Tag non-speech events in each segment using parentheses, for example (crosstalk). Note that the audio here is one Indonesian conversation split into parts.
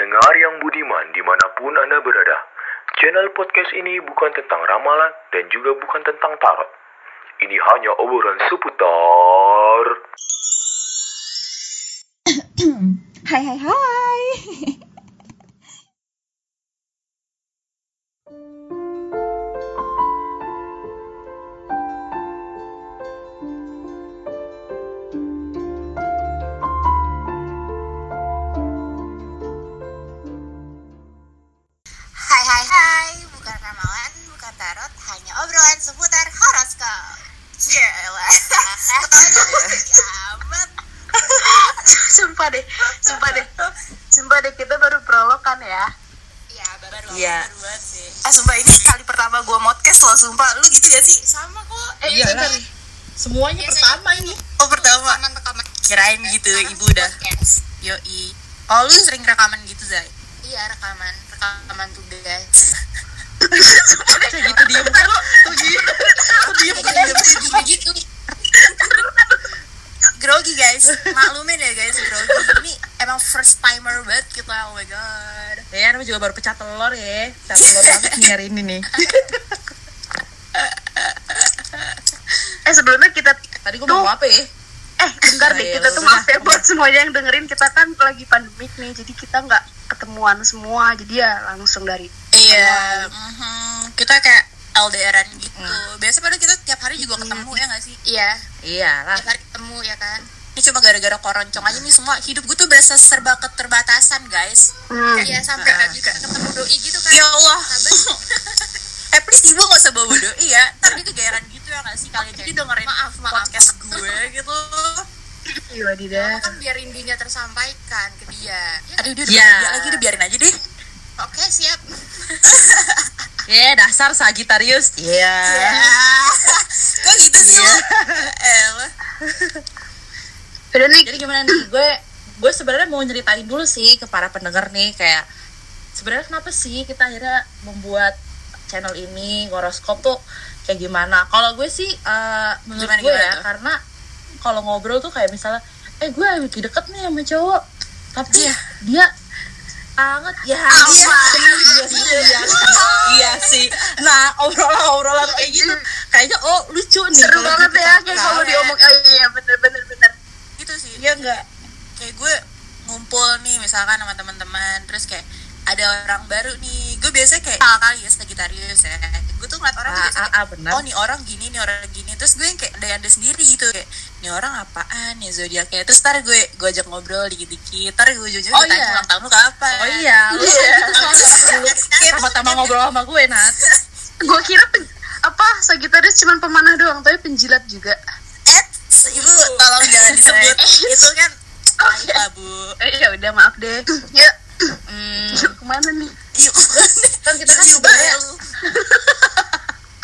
pendengar yang budiman di mana pun Anda berada. Channel podcast ini bukan tentang ramalan dan juga bukan tentang tarot. Ini hanya obrolan seputar... (coughs) Hai hai hai. (laughs) Jelah, ketawanya tinggi amat. sumpah deh sumpah deh sumpah deh kita baru prolog kan ya Iya, baru Iya. eh sumpah ini kali pertama gue podcast loh sumpah lu gitu gak sih Sama kok. eh Iya lah. Semuanya Biasanya pertama ini. oh pertama Rekaman kirain gitu Sekarang ibu udah podcast. yoi oh lu sering rekaman gitu Zai Iya rekaman, rekaman tugas. Kayak gitu diem kan lu tuh diem tuh diem Kayak gitu, gini gitu. grogi guys. Maklumin ya guys grogi. Ini emang first timer banget kita. Oh my god. Ya, namanya juga baru pecah telur ya. Pecah telur banget nih hari ini nih. eh sebelumnya kita Tadi gue mau apa ya? eh bentar deh. Kita tuh maaf ya buat semuanya yang dengerin. Kita kan lagi pandemik nih jadi kita nggak ketemuan semua. Jadi ya langsung dari Iya, mhm. kita kayak LDRan gitu. Biasa padahal kita tiap hari juga ketemu ya nggak sih? Iya, Iyalah. tiap hari ketemu ya kan. Ini cuma gara-gara koroncong aja nih semua hidup gue tuh berasa serba keterbatasan guys. Hmm. Iya sampai juga ketemu doi gitu kan. ya Allah (laughs) eh please ibu gak usah bawa doi ya tapi kegayaran gitu ya gak sih kalian jadi dengerin Maaf, maaf. podcast gue gitu iya kan biar rindunya tersampaikan ke dia. Ya, aduh dia udah Ya. lagi udah biarin aja deh Oke siap. Ya, dasar Sagitarius. Iya. kok gitu sih Iya. lo eh Udah nih Jadi gimana nih? Gue gue sebenarnya mau nyeritain dulu sih ke para pendengar nih kayak sebenarnya kenapa sih kita akhirnya membuat channel ini horoskop tuh kayak gimana? Kalau gue sih eh, menurut Gimana, gue gimana ya tuh? karena kalau ngobrol tuh kayak misalnya eh gue lagi deket nih sama cowok tapi Iya. dia banget. Ya iya iya sih iya. sih iya sih. Nah obrolan obrolan kayak gitu kayaknya oh lucu nih seru banget ya kayak kalau diomong oh iya bener bener bener. Gitu sih. iya enggak kayak gue ngumpul nih misalkan sama teman-teman terus kayak ada orang baru nih. Gue biasa kayak ah, kali ya Sagittarius ya. Gue tuh ngeliat orang tuh Ah, biasa ah, kayak, ah, oh nih orang gini nih orang gini. Terus gue yang kayak ada ada sendiri gitu kayak nih orang apaan ya zodiaknya terus ntar gue gue ajak ngobrol dikit-dikit ntar gue ujung-ujung Oh, tanya iya. ulang tahun lu kapan Oh iya, lu Iya. itu soalnya dulu pertama ngobrol sama gue Nat. gue kira pen- apa Sagittarius cuma pemanah doang tapi penjilat juga eh ibu tolong jangan (laughs) disebut itu kan oh, ya. bu eh, ya udah maaf deh. ya Hmm, ke mana nih? yuk Kan kita kan lu.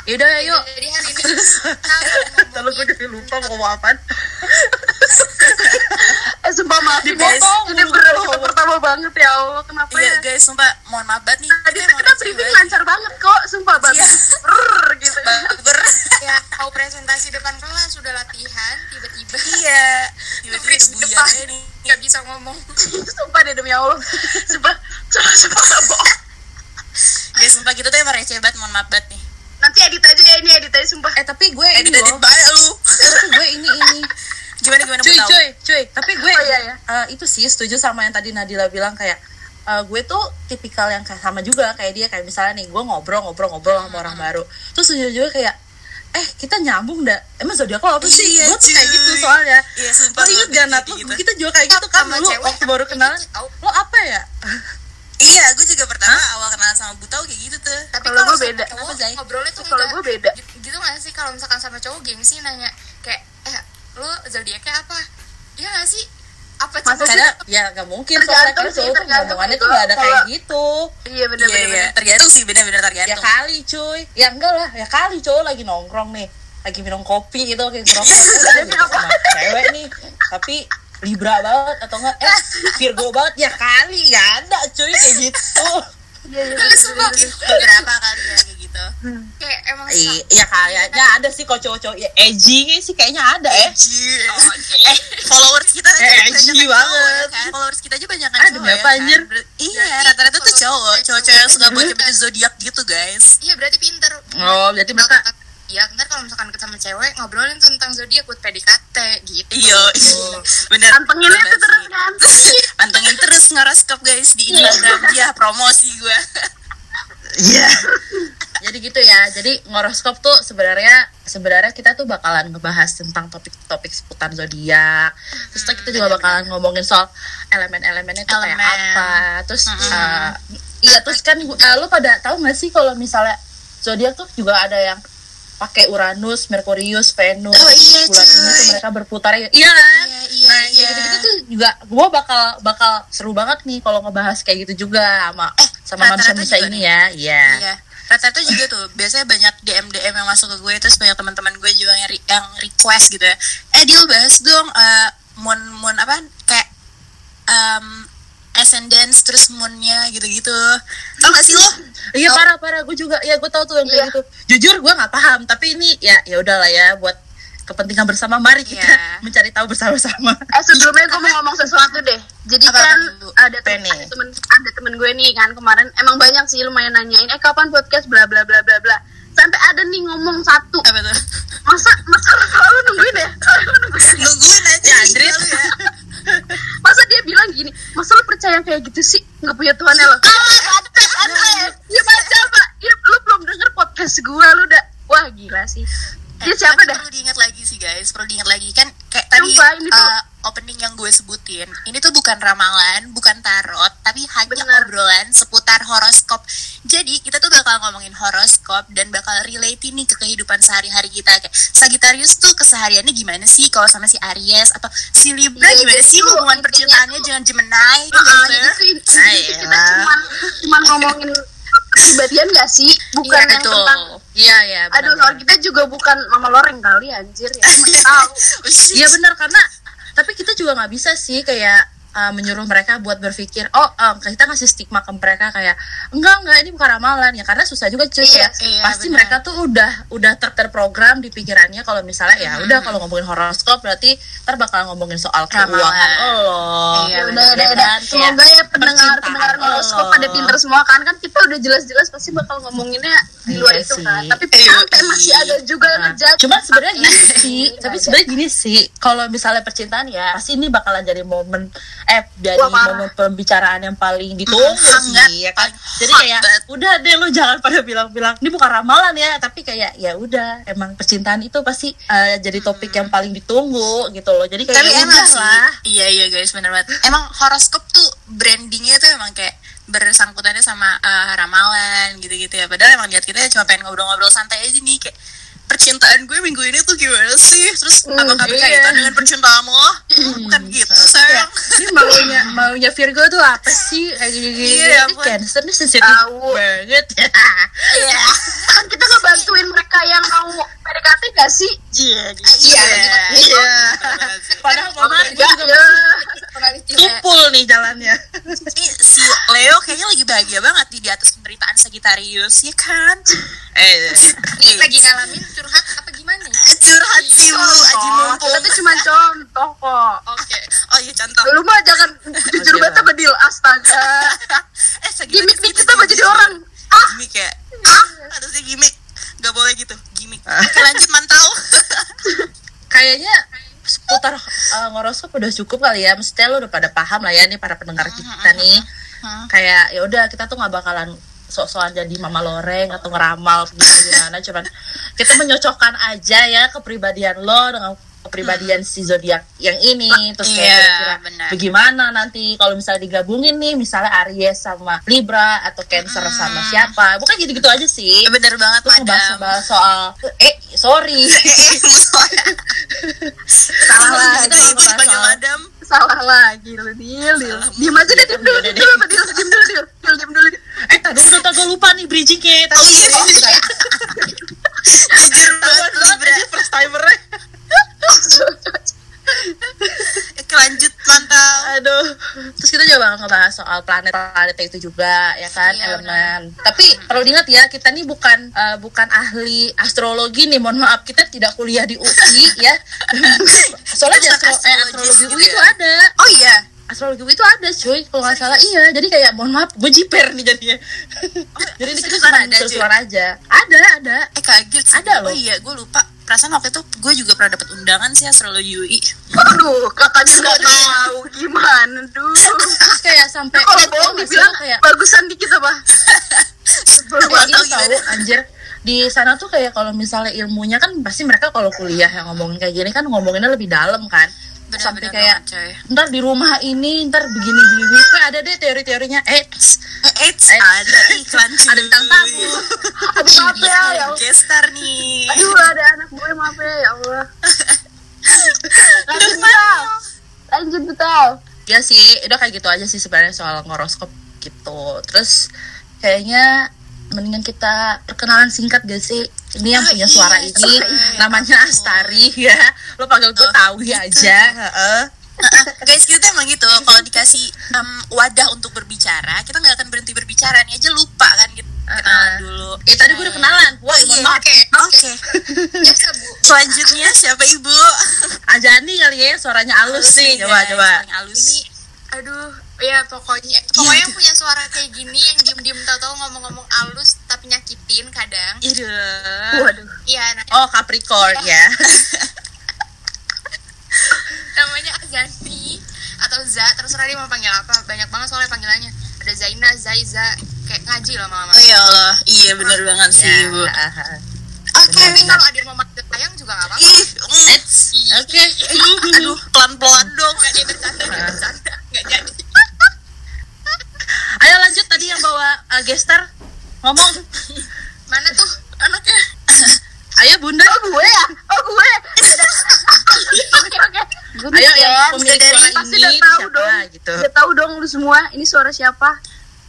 Yaudah yuk. Jadi hari ini kita Lalu gue jadi lupa mau ngomong apa. Eh sumpah maaf nih guys. Ini beneran kita pertama banget ya Allah. Kenapa Iya ya? guys, sumpah mohon maaf banget nih. Tadi Kita briefing lancar banget kok. Sumpah banget. Iya. Gitu. Baper. ya (laughs) mau presentasi depan kelas sudah latihan tiba-tiba Iya. Tiba-tiba di depan. nggak bisa ngomong (laughs) Sumpah deh demi Allah. Sumpah. Sumpah, sumpah gak bohong. Guys, sumpah kita tuh emang receh banget, mohon maaf banget nih. Nanti edit aja ya ini edit aja sumpah. Eh tapi gue ini Edit-edit loh. banget lu. Tapi gue ini ini. (laughs) Gimana gimana Cuy tahu? cuy cuy. Tapi gue Oh, iya, iya. eh, itu sih setuju sama yang tadi Nadila bilang kayak eh, gue tuh tipikal yang kayak sama juga kayak dia kayak misalnya nih gue ngobrol-ngobrol-ngobrol sama orang baru terus ujung-ujungnya kayak eh kita nyambung dah emang zodiak lo apa sih Iya, gue tuh kayak gitu soalnya Iya, lo inget gak Nat lo gitu. kita juga kayak gitu kan Sama dulu waktu baru tau. lo apa ya gue juga pertama awal kenalan sama Bu tahu kayak gitu tuh. tapi Kalau gue beda. cowok Kenapa, Zai? ngobrolnya tuh Kalau gue beda. gitu, gitu nggak sih kalau misalkan sama cowok gengsi nanya kayak eh lo zodiaknya apa Iya nggak sih apa Masa sih? karena ya nggak mungkin soalnya Tergantung kan sih, cowok tuh ngomongannya tuh gak ada kayak gitu Iya bener Iya, bener. iya. bener. Tergantung sih, benar-benar ya tergantung. kali cuy ya enggak lah ya kali cowok lagi nongkrong nih lagi minum kopi gitu kayak ngerokok (laughs) gitu sama cewek nih tapi libra banget atau enggak eh virgo banget ya kali gak ada cuy kayak gitu. Terus sumpah gitu Beberapa kali ya kayak gitu. gitu kayak emang Iya kayaknya ada sih kok cowok-cowok ya, edgy sih kayaknya ada eh. eh followers kita aja Eh, banyak edgy cowok, banget. kan followers kita aja banyak Ada cowok berapa, ya kan? anjir? Ber- iya rata-rata tuh cowok cowok-cowok yang suka baca-baca zodiak gitu guys iya berarti pinter Oh, berarti mereka ya ntar kalau misalkan deket sama cewek ngobrolin tentang zodiak buat PDKT gitu iya (laughs) bener Pantengin itu terus kan. pantengin terus ngoroskop guys di Instagram dia promosi gue Iya. (laughs) Jadi gitu ya. Jadi ngoroskop tuh sebenarnya sebenarnya kita tuh bakalan ngebahas tentang topik-topik seputar zodiak. Terus tuh kita juga bakalan ngomongin soal elemen-elemennya tuh kayak Elemen. apa. Terus eh, iya terus kan eh, lu pada tahu nggak sih kalau misalnya zodiak tuh juga ada yang pakai Uranus, Merkurius, Venus, Oh, iya, bulan ini tuh mereka berputar ya. Iya kan? Iya, iya, nah, iya. gitu-gitu tuh juga gua bakal bakal seru banget nih kalau ngebahas kayak gitu juga sama Eh, sama rata-rata manusia juga ini nih. ya. Iya. Iya. Rata-rata juga tuh biasanya banyak DM DM yang masuk ke gue terus banyak teman-teman gue juga yang, re- yang request gitu ya. Eh deal bahas dong eh moon moon apa kayak um, ascendance terus moonnya gitu-gitu. Tau gak sih lo? Iya Oh. parah parah gue juga ya gue tahu tuh yang kayak Iya. gitu. Jujur gue nggak paham tapi ini ya ya udahlah ya buat kepentingan bersama mari kita Iya. (laughs) mencari tahu bersama-sama. Eh sebelumnya gue mau ngomong sesuatu deh. Jadi Apa, kan apa, ada temen, ada temen ada temen gue nih kan kemarin emang banyak sih lumayan nanyain eh kapan podcast bla bla bla bla bla. Sampai ada nih ngomong satu. Apa tuh? Masa masa lu selalu nungguin ya? Selalu nungguin. Nungguin aja Andrit. Andrit. ya. (laughs) (laughs) Masa dia bilang gini, masa lu percaya kayak gitu sih? Nggak punya Tuhan ya lo? Iya baca pak. Ya, lu belum denger podcast gue lu udah. Wah gila sih. Dia Eh, siapa dah? Perlu diingat lagi sih guys, perlu diingat lagi kan kayak tadi Sumpah, ini tuh- uh, opening yang gue sebutin, ini tuh bukan ramalan, bukan tarot, tapi hanya Bener. obrolan seputar horoskop. Jadi kita tuh bakal ngomongin horoskop dan bakal relate nih ke kehidupan sehari-hari kita kayak Sagittarius tuh kesehariannya gimana sih kalau sama si Aries atau si Libra Iya, gimana sih hubungan percintaannya dengan Gemini gitu. Ah, intinya tuh Ayolah. kita cuman cuman ngomongin kepribadian gak sih? Bukan Iya, yang betul. tentang Iya iya. Aduh, soal kita juga bukan mama loreng kali anjir (laughs) ya. Iya benar karena tapi kita juga nggak bisa sih kayak uh, menyuruh mereka buat berpikir oh um, kita ngasih stigma ke mereka kayak enggak enggak ini bukan ramalan ya karena susah juga cuy Iya, kayak iya, pasti benar. mereka tuh udah udah ter terprogram di pikirannya kalau misalnya ya udah kalau ngomongin horoskop berarti ntar bakal ngomongin soal keuangan oh Iya, Ya benar, udah, udah, udah. Semoga ya pendengar percintaan pendengar horoskop pada pinter semua kan kan kita udah jelas-jelas pasti bakal ngomonginnya di luar Iya itu sih. kan. Tapi Iya, sampai masih iya. ada juga yang Nah, ngejudge. cuman sebenarnya gini sih, (laughs) Iya, tapi sebenarnya gini sih, kalau misalnya percintaan ya pasti ini bakalan jadi momen eh jadi Wah, momen pembicaraan yang paling ditunggu hangat, sih ya kan. Jadi kayak udah deh lu jangan pada bilang-bilang. Ini bukan ramalan ya, tapi kayak ya udah emang percintaan itu pasti eh, jadi topik yang paling ditunggu gitu loh. Jadi kayak tapi ya emang sih. Lah. iya iya guys bener banget. Emang horoskop tuh brandingnya tuh emang kayak bersangkutannya sama eh, ramalan gitu-gitu ya. Padahal emang lihat kita cuma pengen ngobrol-ngobrol santai aja nih kayak percintaan gue minggu ini tuh gimana sih terus apakah iya. berkaitan dengan percintaan lo bukan gitu sayang Ini maunya maunya Virgo tuh apa sih? Kayak gini-gini. Iya, Ini. Cancer nih sensitif banget. (laughs) iya kan kita ngebantuin mereka yang mau PDKT gak sih? Iya, iya Iya. Padahal mama juga ya. tumpul nih jalannya. (laughs) ini si Leo kayaknya lagi bahagia banget nih di atas penderitaan Sagittarius ya kan Eh, lagi ngalamin curhat apa gimana nih curhat sih lu aji mumpung kita tuh cuma contoh kok. oke. Oh iya contoh. Lu mah jangan jujur banget sama deal astaga. (laughs) eh Gimik nih kita mau jadi gimmick. orang. Ah, gimmick ya? Harusnya gimmick nggak boleh gitu. Gimmick oke lanjut mantau. (laughs) Kayaknya seputar uh, ngorosop udah cukup kali ya. Mestinya lu udah pada paham lah ya nih para pendengar kita nih. Kayak ya udah kita tuh nggak bakalan sok-sokan jadi mama loreng atau ngeramal gimana gimana cuman kita menyocokkan aja ya kepribadian lo dengan kepribadian si zodiak yang ini. Terus kayak Iya, kira-kira benar. bagaimana nanti kalau misalnya digabungin nih misalnya Aries sama Libra atau Cancer sama siapa? Bukan gitu-gitu aja sih. Bener banget terus madam. ngebahas-ngebahas soal eh sorry. (laughs) Salah. Jadi dipanggil soal- madam salah lagi lu deal deal. Diem aja deh, diem dulu, diem dulu, diem dulu, deal, deal, diem dulu. Eh tadi udah gue lupa nih bridgingnya tadi jujur banget lu first timernya. Oke, lanjut mantau aduh terus kita juga bakal ngebahas soal planet-planet itu juga ya kan Iya, elemen. Tapi perlu diingat ya kita nih bukan eh, bukan ahli astrologi nih. Mohon maaf kita tidak kuliah di UI (laughs) ya. Soalnya astro- eh, astrologi gitu UI ya? itu ada. Oh iya. Astrologi itu ada cuy kalau nggak salah iya. Jadi kayak mohon maaf gue jiper nih jadinya. (laughs) Jadi ini kita cuma seru-seruan aja. Ada ada. Eh kaget sih. Ada loh. Oh iya, gue lupa. Perasaan waktu itu gue juga pernah dapat undangan sih astrologi UI. Aduh, katanya nggak tahu gimana, duh. Terus (laughs) kayak sampai Kalau bohong dibilang kayak bagusan dikit apa? (laughs) Sebel kayak banget. gitu tahu anjir di sana tuh kayak kalau misalnya ilmunya kan pasti mereka kalau kuliah yang ngomongin kayak gini kan ngomonginnya lebih dalam kan sampai Benar-benar kayak banget, ntar di rumah ini ntar begini begini kayak ada deh teori-teorinya eh Eh, ada iklan cuy. (laughs) ada bintang tamu (laughs) Aduh, maaf ya, ya. Gestar nih. Aduh, ada anak gue, maaf ya, ya Allah. (laughs) Lanjut, betul. Lanjut, betul. ya sih udah kayak gitu aja sih sebenarnya soal ngoroskop gitu terus kayaknya mendingan kita perkenalan singkat gak sih ini yang Oh, punya iya, suara iya, ini iya. namanya Astari ya lo panggil gue Oh, tahu gitu. aja heeh. Guys, kita emang gitu. Kalau dikasih em, wadah untuk berbicara, kita nggak akan berhenti berbicara. Nih aja lupa kan kita kenalan dulu. Eh tadi gue udah kenalan. Wah, Iya. Oke, oke. (laughs) Ya. Selanjutnya siapa ibu? Ajani kali ya, suaranya halus nih. Coba, guys, coba. Ini aduh ya pokoknya pokoknya yang punya suara kayak gini yang diem-diem tau-tau ngomong-ngomong alus tapi nyakitin kadang Iduh. Waduh. iya nah, Oh, Capricorn ya. (laughs) namanya Azanti atau Za terserah dia mau panggil apa banyak banget soalnya panggilannya ada Zaina Zaiza kayak ngaji lama-lama Oh ya Allah, iya bener banget sih Ya, ibu. aha. Oke, tapi kalau ada yang mau manggil ayang juga nggak apa-apa Oke. (laughs) aduh, pelan-pelan dong. nggak dia bercanda dia bercanda nggak jadi tadi yang bawa uh, gestar ngomong. mana tuh anaknya (laughs) Ayo Bunda. Oh, gue ya? Oh, gue. (laughs) Oke, Ayo yang Ken. pemilik suara pasti udah tahu siapa dong. gitu. Udah tahu dong lu semua. Ini suara siapa?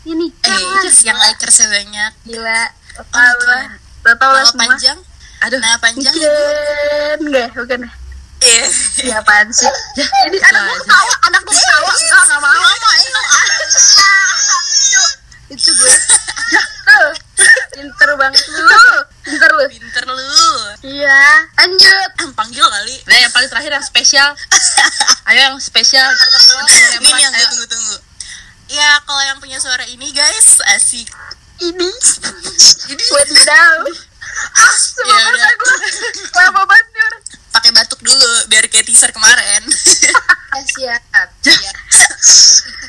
Ini. Eh, yang likersnya banyak. Gila. Udah tahu lah. Tahu lah semua. panjang? Aduh. Nama panjang? Bukan. Enggak, bukan. Iya. Iya, apaan sih? (laughs) Ini anak gue ketawa. Anak gue ketawa. Enggak, enggak mau. Mama, ayo. Itu, itu gue. Ya, tuh. Pinter banget lu. Pinter lu. Pinter lu. Iya. Lanjut. Panggil kali. Nah, yang paling terakhir yang spesial. Ayo yang spesial. Ini yang gue tunggu-tunggu. Ya, kalau yang punya suara ini guys, asik. Ini. Ini. Wadidaw. Ah, Ya udah. gue. Lama banget nih orang. Pakai batuk dulu biar kayak teaser kemarin. ya siap ya. (laughs)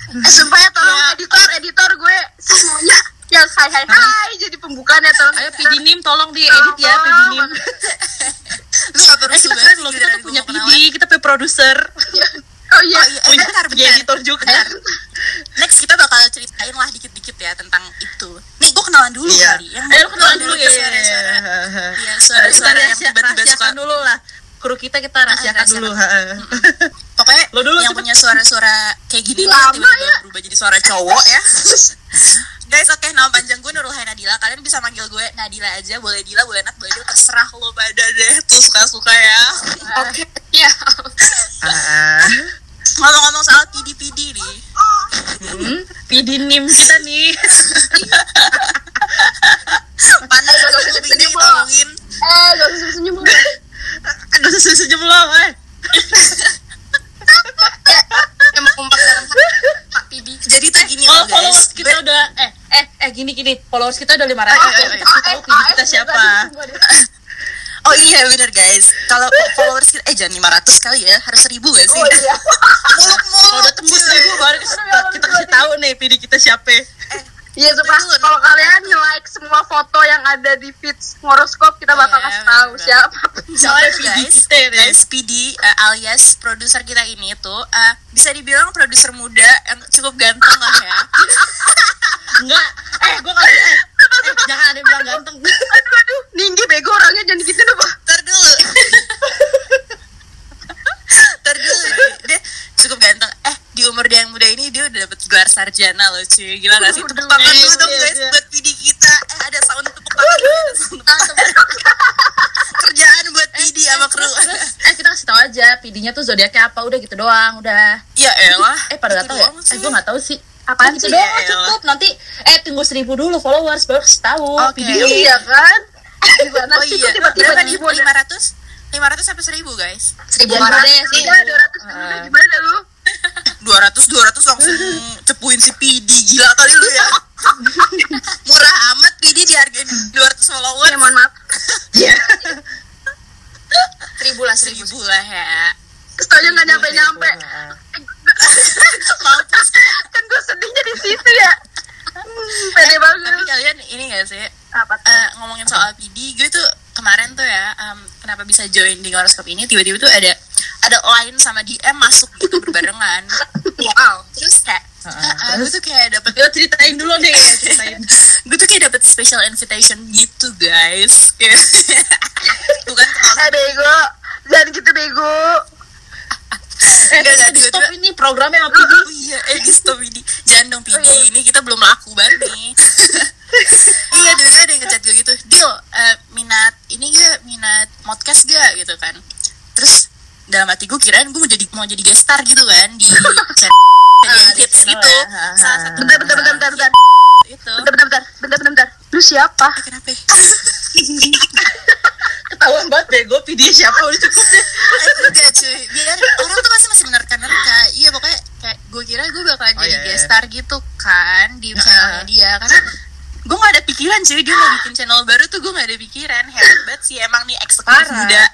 Eh, sumpah ya tolong Ya. editor, editor hai hai hai jadi pembukaannya tolong. Ayo Pidinim tolong diedit ya Pidinim. (laughs) lu gak Eh kita keren loh, kita tuh punya PD, kita punya produser, (laughs) Oh iya. Oh iya, eh, bentar, punya bentar. editor juga. Bentar. Next kita bakal ceritain lah dikit-dikit ya tentang itu. Nih, gue kenalan dulu Iya. kali. Yang Ayo lu kenalan dulu ya. Suara-suara. Iya, Kita suara-suara yang rahasia- tiba-tiba suka dulu lah. Kru kita kita rahasiakan rahasiakan. dulu. ha. (laughs) pokoknya Lo dulu, yang cepet. punya suara-suara kayak gini lah tiba-tiba ya. berubah jadi suara cowok ya guys oke nama panjang gue Nurul Hai Nadila kalian bisa manggil gue Nadila aja. Boleh Dila boleh Nat boleh Dil terserah lo pada deh. Tuh suka-suka ya. Oke. Ya Ah, ngomong-ngomong soal PD-PD nih. Hmm, Pidinim kita nih. panas banget PD ngomongin Eh, gak usah senyum lu. Aduh senyum lo, eh. (laughs) yang mengumpat dalam hati Pak Pidi jadi tuh gini Oh, loh guys followers kita udah eh eh eh gini gini. Followers kita udah 500. Ayo, ayo, ayo. Kita tahu PD kita siapa. oh iya bener guys kalau followers kita eh jangan 500 kali ya harus 1000 gak sih Oh iya. (laughs) Kalau udah tembus ribu baru kita, kita kasih tahu nih PD kita siapa. Iya. Betul. Kalau kalian nge-like semua foto yang ada di feed horoskop, kita bakal Iya, kasih tahu bener. siapa. Soalnya PD guys, kita nih. guys PD uh, alias produser kita ini tuh uh, bisa dibilang produser muda yang cukup ganteng lah ya. (laughs) Enggak. Eh, gua kali eh, eh jangan ada yang bilang ganteng. Aduh, aduh. Ninggi bego orangnya jangan gitu dong, Pak. Ntar dulu. Ntar dulu. Dia cukup ganteng. Eh, di umur dia yang muda ini dia udah dapet gelar sarjana loh cuy. Gila gak sih? Tepuk tangan Iya, dulu dong iya, guys iya. buat PD kita. Eh, ada sound tepuk tangan. (laughs) Kerjaan buat PD sama kru. Eh, kita kasih tahu aja PD-nya tuh zodiaknya apa udah gitu doang, udah. Ya elah. Eh, pada gak tahu ya? doang Eh, sih. gua gak tahu sih. Apaan gitu sih? doang Ya elah. cukup nanti eh tunggu seribu dulu followers baru kasih tahu Oke. video Iya kan? (laughs) Gimana Oh sih iya, tiba-tiba? Lima ratus? Lima ratus sampai seribu guys. seribu Iya, Iya, seribu dua ratus Ah. gimana lu? Dua ratus, dua ratus langsung cepuin si PD gila kali lu ya. Murah amat PD dihargain dua ratus followers. Ya mohon maaf. Seribu lah, seribu. Seribu lah ya. Terus taunya nggak nyampe-nyampe. Mampus. Kan gue sedihnya di situ ya. Hmm, Pede Tapi banget. kalian ini gak sih? Apa tuh? Eh, ngomongin soal PD, gue tuh kemarin tuh ya, em, kenapa bisa join di horoskop ini? Tiba-tiba tuh ada ada line sama DM masuk gitu berbarengan. (laughs) Wow. Terus kayak, eh, eh, gue tuh kayak dapet Yo ceritain dulu deh ceritain (laughs) gue tuh kayak dapet special invitation gitu guys (laughs) bukan Eh bego. Jangan gitu bego. nggak, di stop ini programnya apa oh iya eh di stop ini jangan dong PD ini kita belum laku banget nih iya tiba-tiba ada yang ngechat gue gitu Dil eh, minat ini gak minat podcast gak gitu kan terus dalam hati gue kirain gue mau jadi mau jadi guest star gitu kan di (laughs) channel Ah, hits gitu ya. Ah, salah ah, satu Bentar, bentar, bentar, bentar, bentar. itu Bentar, bentar, bentar. Bentar, bentar, bentar. Lu siapa? eh, kenapa ya? (laughs) ketahuan banget deh gue PD siapa udah cukup deh Eh, enggak cuy biar orang tuh masih masih menerka-nerka iya pokoknya kayak gue kira gue bakalan Oh, jadi iya, iya. guest star gitu kan di (laughs) channelnya dia karena gue gak ada pikiran cuy. Dia mau bikin channel baru tuh gue gak ada pikiran. Hebat banget sih emang nih eksekutif muda (laughs)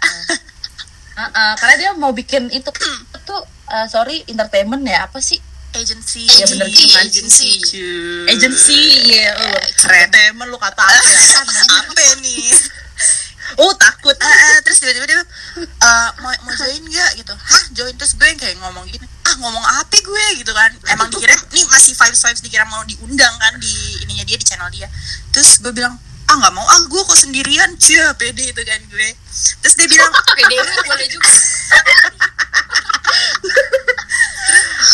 Heeh, karena dia mau bikin itu tuh eh, sorry entertainment ya apa sih? Agency. Iya, bener gitu kan. agency. cuy. Agency ya oh, keren. entertainment lu kata apa ya? (laughs) Apa nih oh takut. Ah, ah, terus tiba-tiba dia eh, mau mau join gak gitu. Hah join? Terus gue kayak ngomong gini ah ngomong apa gue? Gitu kan. Emang dikira nih masih vibes vibes dikira mau diundang kan di ininya dia di channel dia. Terus gue bilang ah nggak mau. Ah gue kok sendirian. Cia pede itu kan gue. Terus dia bilang (laughs) Pede boleh juga.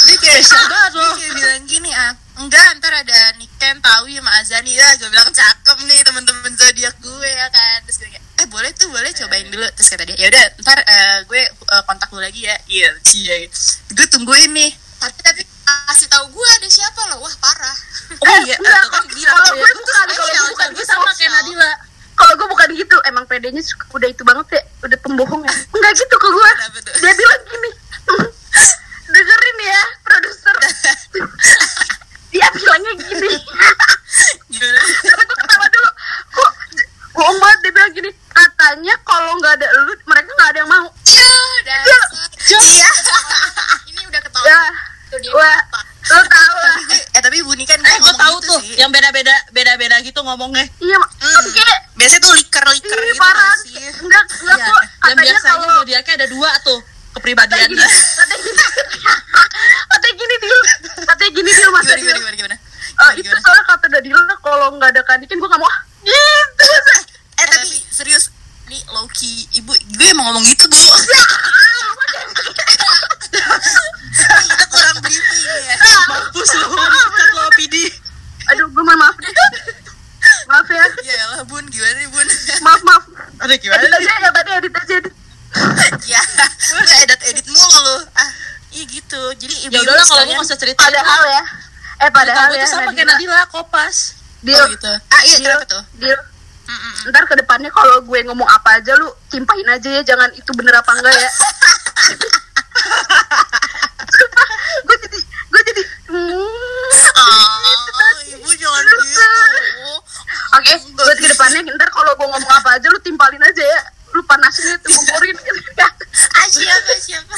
dia kayak Spesial banget dia kayak bilang gini ah enggak ntar ada Niken Tawi sama Azani ya gue bilang cakep nih temen-temen zodiak gue ya kan terus gue kayak eh boleh tuh boleh cobain dulu terus kata dia ya udah ntar eh, gue eh, kontak lu lagi ya iya cie gue tungguin nih Tapi, tapi kasih tahu gue ada siapa loh. Wah, parah. oh iya enggak, eh, kan bilang kalau gue ya. bukan, kalau gue bukan gue sama kayak Nadila Kalau gue bukan gitu, emang pedenya suka- udah itu banget ya, udah pembohong ya. (laughs) Enggak gitu ke gue. Dia bilang gini, (laughs) dengerin ya, produser. (laughs) Dia bilangnya gini. Gimana? Tapi gue ketawa dulu. Kok bohong banget dia bilang gini. Katanya kalau nggak ada lu, mereka nggak ada yang mau. Cuh, dasar. Iya. (laughs) Ini udah ketahuan. Ya, Tuh dia wah, lu tahu lah. Eh tapi bunyi kan eh gue tahu gitu tuh sih. yang beda-beda beda-beda gitu ngomongnya Iya, mak. Hmm. Kayak, biasanya tuh liker-liker ini gitu parah. sih Enggak, enggak Iya, kok. dan Katanya biasanya kalau zodiaknya ada dua tuh kepribadiannya katanya gini, katanya gini dia, (laughs) katanya gini dia mas gimana Adil. gimana gimana gimana Eh, itu soalnya kata Dadila kalau nggak ada kanikin gue nggak mau. Gitu. Tapi serius nih low key ibu gue emang ngomong gitu bu kita kurang briefing ya (laughs) mampus lu dipecat lo PD Aduh, gue mohon maaf deh. Maaf ya, ya lah bun gimana nih bun maaf maaf. ada gimana Edit aja ya tadi edit aja. edit. ya gue edit edit mulu lu ah iya gitu jadi ibu ya udahlah kalau gue nggak usah cerita Padahal ya, eh padahal gue ya. tuh sama kayak Nadila kopas Deal, oh gitu ah iya kenapa tuh deal. Mm-mm. Ntar ke depannya kalau gue ngomong apa aja lu timpahin aja ya, jangan itu bener apa enggak ya. (laughs) Gue jadi gue jadi hmm, ah ibu jangan gitu. Oke, buat ke depannya ntar kalau gue ngomong apa aja lu timpalin aja ya. Lu panasin itu komporin ah siapa siapa?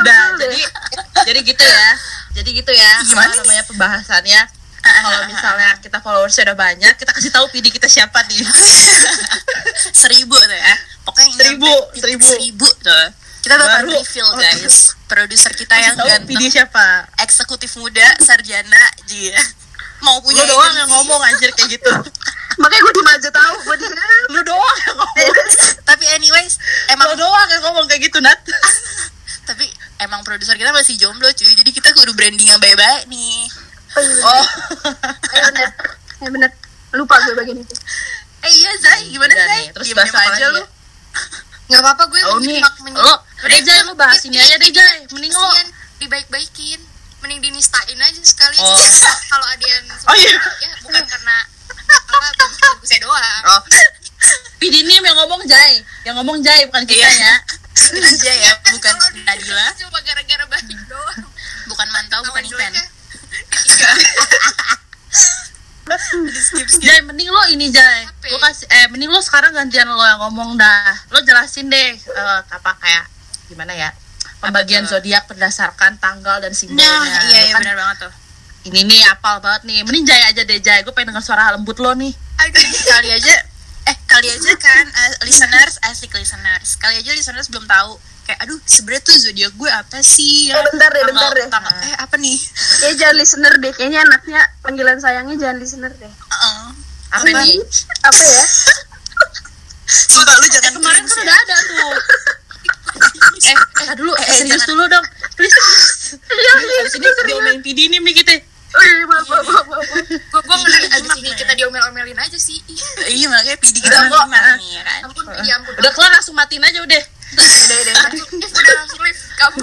Udah jadi jadi gitu ya. Jadi gitu ya Gimana namanya pembahasannya kalau misalnya kita followersnya udah banyak kita kasih tahu PD kita siapa nih? (laughs) Seribu tuh ya. Pokoknya yang Seribu, seribu. seribu tuh. Kita bakal Baru. reveal guys. produser kita yang tahu ganteng. PD siapa? Eksekutif muda sarjana dia. Mau punya lu doang yang ngomong anjir kayak gitu. (laughs) Makanya gue diem aja tahu, gue diem. lu doang yang ngomong. (laughs) Tapi anyways lu emang doang yang ngomong kayak gitu Nat. Tapi emang produser kita masih jomblo cuy. Jadi kita kudu branding yang baik-baik nih Oh, iya, oh iya bener. Ya bener. Lupa gue bagian itu. eh iya Zai gimana Udah Zai nih, terus bahas apa aja lu? Nggak apa-apa gue Oh nih, lo, udah Jai, lu bahas ini aja deh Jai, mending lo dibaik-baikin. mending dinistain aja sekali Oh. kalau ada yang Oh, iya. ya bukan karena apa bagus-bagusnya doang Oh. (laughs) Pidini yang ngomong Jai, yang ngomong Jai bukan kita Iya. ya. aja ya (laughs) bukan Nadila cuma gara-gara baik doang bukan mantau bukan ikan iya. Skip skip Jai, mending lo ini Jai. Lo kasih eh mending lo sekarang gantian lo yang ngomong dah. Lo jelasin deh eh, apa kayak gimana ya? Pembagian zodiak berdasarkan tanggal dan simbolnya. nah iya iya Kan benar banget tuh Ini nih apal banget nih. Mending Jai aja deh Jai. Gue pengen denger suara lembut lo nih. Kali aja eh kali aja kan uh, listeners asik listeners kali aja listeners belum tahu kayak aduh sebenarnya tuh zodiak gue apa sih Eh, bentar deh, Tanggal- bentar deh. tanggal- eh apa nih Ya jangan listener deh, kayaknya anaknya panggilan sayangnya jangan listener deh. Heeh. Apa nih? Apa ya? (laughs) sumpah lu jangan Kemarin cringe kan ya. udah ada tuh. (laughs) eh, eh dulu, eh, Eh, serius jangan. dulu dong. Please. Abis ini diomelin PD nih nih kita. Oh iya, maaf, maaf, maaf, maaf. gue abis ini kita diomel-omelin aja sih iya makanya PD kita Udah, mau nih ya kan ampun ya ampun Udah kelar langsung matiin aja udah. Udah udah Langsung lift, udah langsung lift kamu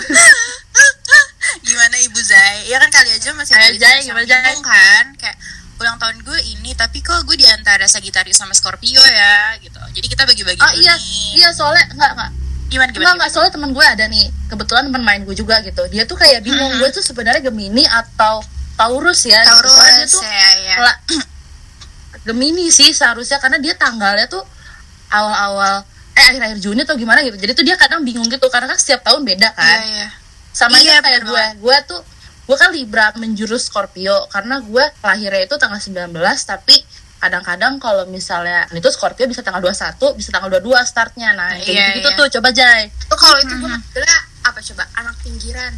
gimana ibu Zai ya kan kali aja masih ada Zai, gimana, Zai? kan kayak ulang tahun gue ini tapi kok gue di antara Sagittarius sama Scorpio ya gitu jadi kita bagi-bagi Oh iya, nih. iya soalnya enggak enggak. gimana gimana, enggak soalnya teman gue ada nih. Kebetulan teman main gue juga gitu. Dia tuh kayak bingung gue tuh sebenarnya Gemini atau Taurus ya. gitu. Taurus Soalnya dia tuh ya ya la- (clears throat) Gemini sih seharusnya karena dia tanggalnya tuh awal-awal eh akhir-akhir Juni atau gimana gitu. Jadi tuh dia kadang bingung gitu karena kan setiap tahun beda kan. iya iya. Sama aja kayak gue gue tuh gue kan Libra menjurus Scorpio karena gue lahirnya itu tanggal 19 tapi kadang-kadang kalau misalnya itu Scorpio bisa tanggal 21 bisa tanggal 22 startnya. Nah kayak Iya, gitu, iya. tuh coba Jai. Tuh kalau itu gue adalah apa coba? Anak pinggiran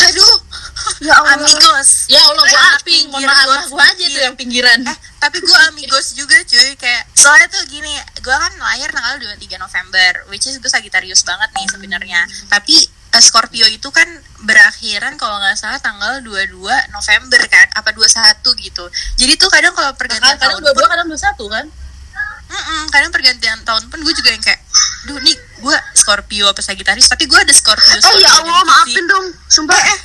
aduh. Ya Allah. amigos. Ya Allah gue Eh, aping mohon maaf gua- gue aja tuh yang pinggiran. Eh tapi gue amigos juga cuy. Kayak soalnya tuh gini gue kan lahir tanggal 23 November which is gue Sagittarius banget nih sebenarnya. Tapi eh, Scorpio itu kan berakhiran kalau nggak salah tanggal 22 November kan apa 21 gitu. Jadi tuh kadang kalau pergantian kadang tahun dua-dua pun kadang dua-satu kan? Mm-mm, kadang pergantian tahun pun gue juga yang kayak duh nih gue Scorpio apa Sagittarius tapi gue ada Scorpio Eh Scorpio ya Allah, gitu maafin dong. Sumpah. Eh,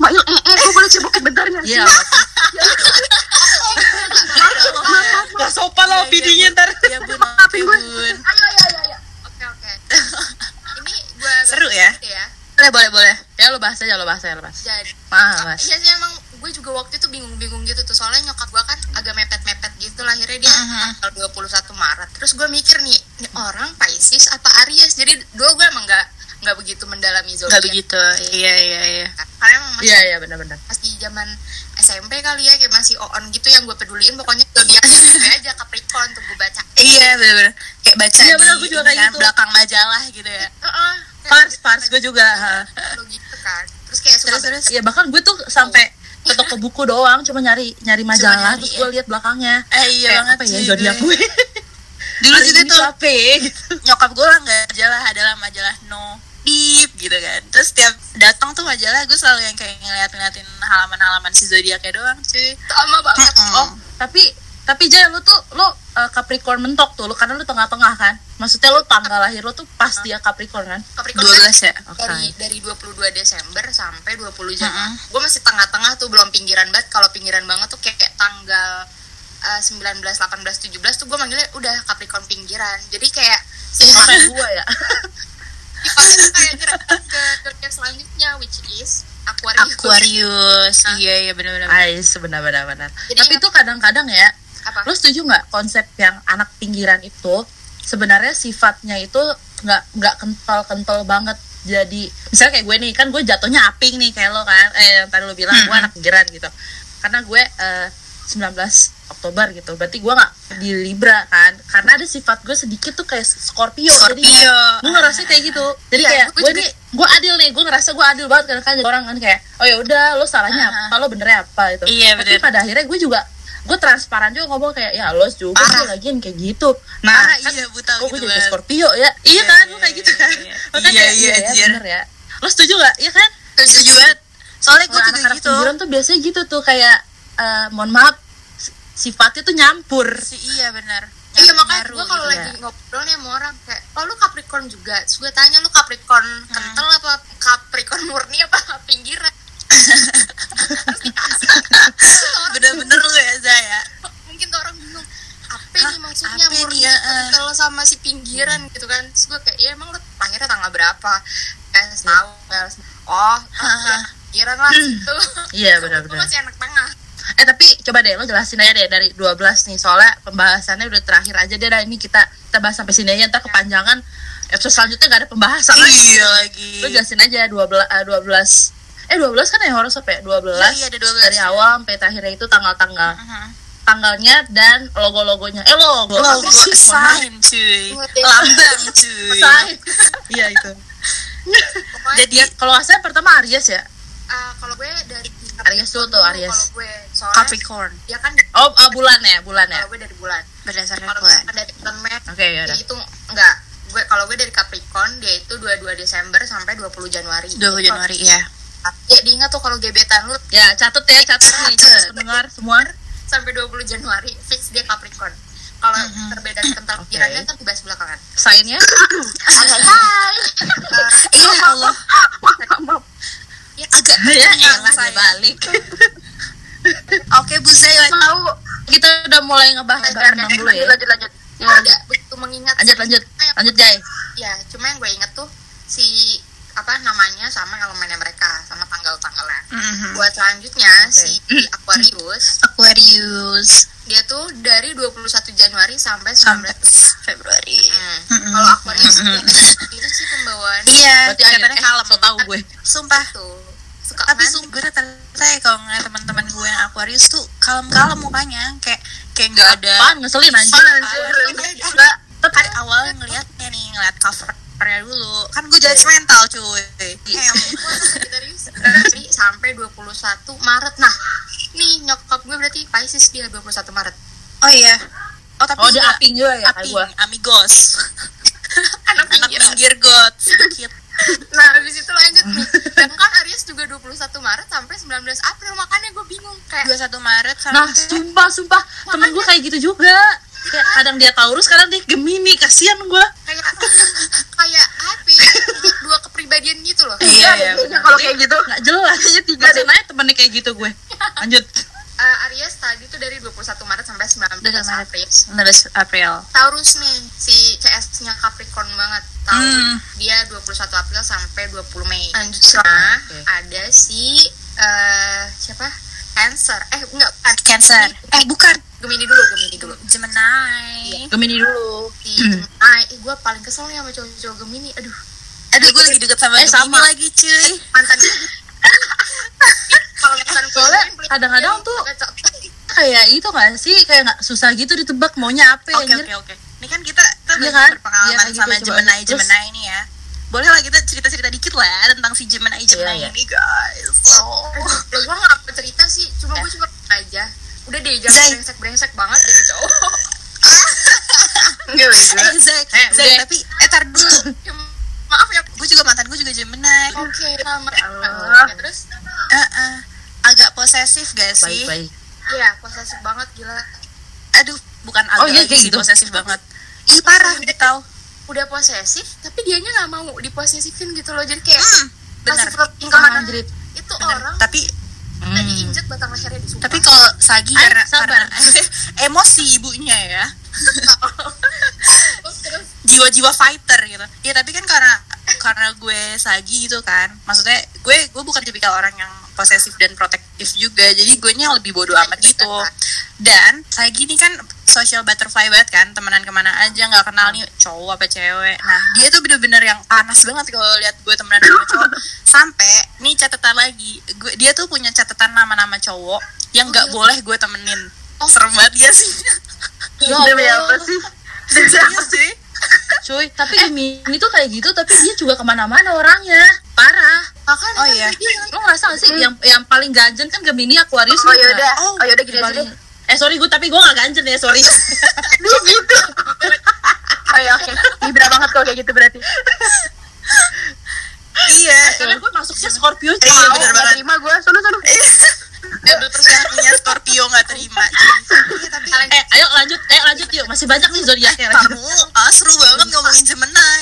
Mail, eh, eh, gue boleh cebokin bentar nggak sih? iya gak sopan lo PD-nya ntar. Ya bun maafin Ayo, ayo, ayo, ayo. oke oke. Ini gue Seru ya? ya. Boleh boleh boleh. Ya lo bahas aja lo bahas aja lo bahas. Jadi Maaf, mas. Iya sih emang gue juga waktu itu bingung-bingung gitu tuh. Soalnya nyokap gue kan agak mepet-mepet gitu lahirnya dia tanggal 21 Maret. Terus gue mikir nih ini orang Pisces apa Aries? Jadi dua gue emang nggak nggak begitu mendalami nggak zodiak begitu. Iya iya iya. Karena emang masih iya iya benar-benar. masih zaman SMP kali ya kayak masih on gitu yang gue peduliin pokoknya zodiak gue (laughs) aja Capricorn tuh gue baca. Iya bener-bener kayak baca Iya, bener, di gue juga kayak kan, gitu. belakang majalah gitu ya. Heeh. pars pars gue juga ha. Lo gitu kan. Terus kayak suka Terus terus Iya bahkan gue tuh sampai ke toko buku doang cuma nyari nyari majalah nyari, terus gue lihat belakangnya eh iya kayak banget apa ya sih, zodiak gue (laughs) Dulu ini tuh siapa ya? (laughs) gitu nyokap gue nggak majalah adalah majalah no deep gitu kan. Terus tiap datang tuh majalah gue selalu yang kayak ngeliat-ngeliatin halaman-halaman si zodiaknya doang cuy. sama banget Mm-mm. oh tapi tapi Jay lu tuh lu uh, Capricorn mentok tuh lu karena lu tengah-tengah kan maksudnya lu tanggal lahir lu tuh pas dia Capricorn kan Capricorn 12 kan ya. Oke. dari dari 22 Desember sampai 20 Januari. Mm-mm. Gue masih tengah-tengah tuh belum pinggiran banget. Kalau pinggiran banget tuh kayak, kayak tanggal eh, 19, 18, 17 tuh gue manggilnya udah Capricorn pinggiran. Jadi kayak oh, (laughs) kayak gue ya sifatnya kayak nyerap ke zodiak selanjutnya which is Aquarius. Aquarius. Iya iya benar-benar. Ais benar-benar benar Jadi tapi tuh kadang-kadang ya Apa? lu setuju nggak konsep yang anak pinggiran itu sebenarnya sifatnya itu nggak nggak kental-kental banget? Jadi misalnya kayak gue nih kan gue jatuhnya aping nih kayak lo kan? Eh yang tadi lo bilang gue anak pinggiran gitu. Karena gue eh, 19 Oktober gitu. Berarti gue nggak di Libra kan? Karena ada sifat gue sedikit tuh kayak Scorpio, jadi Scorpio. kayak, gue ngerasa kayak gitu. Jadi kayak gue gue juga- nih gue adil nih. Gue ngerasa gue adil banget karena kan jadi orang kan kayak oh ya udah lo salahnya apa? Lo benernya apa? Gitu. Iya, tapi pada akhirnya gue juga gue transparan juga ngomong kayak ya lo juga sih lagian kayak gitu nah Parah, kan iya, buta gue gitu jadi banget. Scorpio ya iya Iya, kan gue kayak gitu kan iya. makanya Iya, iya, iya ya bener ya lo setuju gak iya kan Setuju banget. Soalnya gue juga anak-anak gitu. pinggiran tuh biasanya gitu tuh kayak eh, mohon maaf sifatnya tuh nyampur Si, iya benar. Iya makanya gue kalau gitu. lagi ngobrol nih sama orang kayak, oh lu Capricorn juga. Terus gue tanya lu Capricorn kental apa Capricorn murni apa pinggiran? (laughs) bener-bener lu ya Zaya mungkin tuh orang bingung apa ini maksudnya apa murni? ya, kalau sama si pinggiran gitu kan terus gue kayak ya emang lu lahirnya tanggal berapa? Kayak tahu. Kayak oh pinggiran lah. Gitu. Iya gue benar-benar. masih anak tengah Eh tapi coba deh lo jelasin aja deh dari 12 nih. Soalnya pembahasannya udah terakhir aja deh dah. Ini kita kita bahas sampai sini aja. Ntar kepanjangan episode selanjutnya gak ada pembahasan lagi. iya lagi. Lo jelasin aja 12 eh, 12 eh 12 kan ya horoscope ya? 12 iya ada 12 dari awal sampai terakhirnya itu tanggal-tanggal. Mhm. tanggalnya dan logo-logonya. Eh logo. Logo sign cuy. Lambang cuy. Iya itu. Jadi kalau nggak salah pertama Aries ya? Ah, kalau gue dari Aries dulu tuh, Aries. kalau gue soalnya Capricorn. ya kan oh ah, bulan ya bulan ya? Kalau gue dari bulan. Berdasarkan kalau bulan. misalkan dari bulan Mei oke ya udah. dia itu enggak gue kalau gue dari Capricorn dia itu 22 Desember sampai 20 Januari. 20 Januari ya ya diingat tuh kalau gebetan lu. Ya catat ya catat nih pendengar semua. Sampai 20 Januari fix dia Capricorn. Kalau perbedaan (laughs) kental Oke. pikirannya kan dibahas belakangan. Sign-nya? Iya (laughs) Allah. Ya agak (laughs) ya tenang elah balik oke Bu Zaya tahu kita udah mulai ngebahas tentang dulu ya. lanjut lanjut ya ada begitu mengingat lanjut lanjut. Lanjut Jay ya cuma yang gue inget tuh si apa namanya sama elemennya mereka sama tanggal-tanggalnya. Mhm. buat selanjutnya si Aquarius Aquarius. dia tuh dari 21 Januari sampai 19 sampai Februari. Hmm. Mm-mm. Kalau Aquarius itu sih pembawaan. Iya berarti katanya kalem. so tau gue sumpah tuh. Suka tapi gue rata-rata ya kalau ngeliat teman-teman gue yang Aquarius tuh kalem-kalem mukanya. Kayak kayak nggak ada apaan ngeselin aja Enggak, tapi awal ngeliatnya nih ngeliat covernya dulu. Kan gue judgmental cuy. Em. (laughs) Dari sampai 21 Maret. Nah nih nyokap gue berarti Pisces dia 21 Maret. Oh iya. Oh tapi oh dia juga aping juga ya aping gue amigos. (laughs) Anak anak pinggir. got sedikit. (laughs) Nah habis itu lanjut nih. Dan kan Aries juga 21 Maret sampai 19 April. Makanya gue bingung kayak 21 Maret nah sampai sumpah sumpah. Temen gue kayak gitu juga. Kayak kadang dia Taurus kadang dia Gemini. Kasihan gue kayak kayak apa ya, dua kepribadian gitu loh. Iya iya kalau kayak gitu. Nggak jelas aja tiga deh naik temennya kayak gitu gue. Lanjut. (laughs) Eh, Aries tadi tuh dari 21 Maret sampai 19 19 Maret. April. 19 April. Taurus nih si CS-nya Capricorn banget. Taurus Hmm. dia 21 April sampai 20 Mei. Lanjutnya Oke. ada si eh siapa Cancer. Eh enggak bukan. Cancer. Eh bukan. Gemini dulu Gemini dulu. Gemini. Gemini dulu. Gemini. Ih gue paling kesel nih sama cowok-cowok Gemini. Aduh. Aduh gue lagi deket sama Eh, Gemini sama. lagi cuy. Mantan kalau misalkan gue Soalnya kadang-kadang tuh- kayak itu gak sih? Kayak nggak susah gitu ditebak maunya apa Oke anjir. oke oke. Ini kan kita kita Iya banyak kan? berpengalaman Iya, kayak gitu, sama. Gemini Gemini ini ya. Boleh lah kita cerita-cerita dikit lah ya tentang si Gemini Gemini iya. ini guys. Oh. Lo gue gak apa cerita sih, cuma gue cuma aja. Udah deh, jangan Zai. brengsek-brengsek banget jadi cowok. enggak Eh Eh, tapi eh tar dulu. (coughs) Ya, maaf ya. Gue juga mantan gue juga Gemini. Oke, sama. Allah. Oke, terus, Eh, eh. agak posesif gak sih? baik baik iya, posesif banget gila. Aduh, bukan agak Oh, iya, kayak sih gitu. posesif banget. Ih parah udah tahu. Udah posesif, tapi dianya gak mau diposesifin gitu loh. Jadi kayak Hmm, ke mana Anjrit. itu Benar. orang Tapi Hmm. tadi injet batang lehernya disumpah. tapi kalau Sagi Eh, karena, sabar. karena (laughs) emosi ibunya ya. terus jiwa-jiwa fighter gitu. Ya tapi kan karena karena gue sagi gitu kan. Maksudnya gue gue bukan tipikal orang yang posesif dan protektif juga. Jadi gue nya lebih bodoh amat gitu. Dan sagi ini kan social butterfly banget kan, temenan ke mana aja nggak kenal nih cowok apa cewek. Nah dia tuh bener-bener yang panas banget kalau lihat gue temenan sama cowok. Sampai nih catatan lagi, gue dia tuh punya catatan nama-nama cowok yang nggak boleh gue temenin. Serem banget ya sih. Ya demi apa sih Serius sih. cuy tapi Gemini tuh kayak gitu tapi dia juga ke mana-mana orangnya parah makanya Oh, kan iya. lo ngerasa gak sih yang yang paling ganjen kan Gemini Aquarius oh nih, yaudah nah. oh yaudah gini aja deh eh sorry gue tapi gue gak ganjen ya sorry. (laughs) Lu gitu. (laughs) Oh ya oke. Libra banget kalau kayak gitu berarti. Iya. karena gue masuknya Scorpio Iya, bener banget. terima gue sono sono (laughs) double persennya Scorpio nggak terima. Iya tapi eh ayo lanjut eh lanjut yuk. Masih banyak nih zodiaknya. Kamu ah, seru banget ngomongin Gemini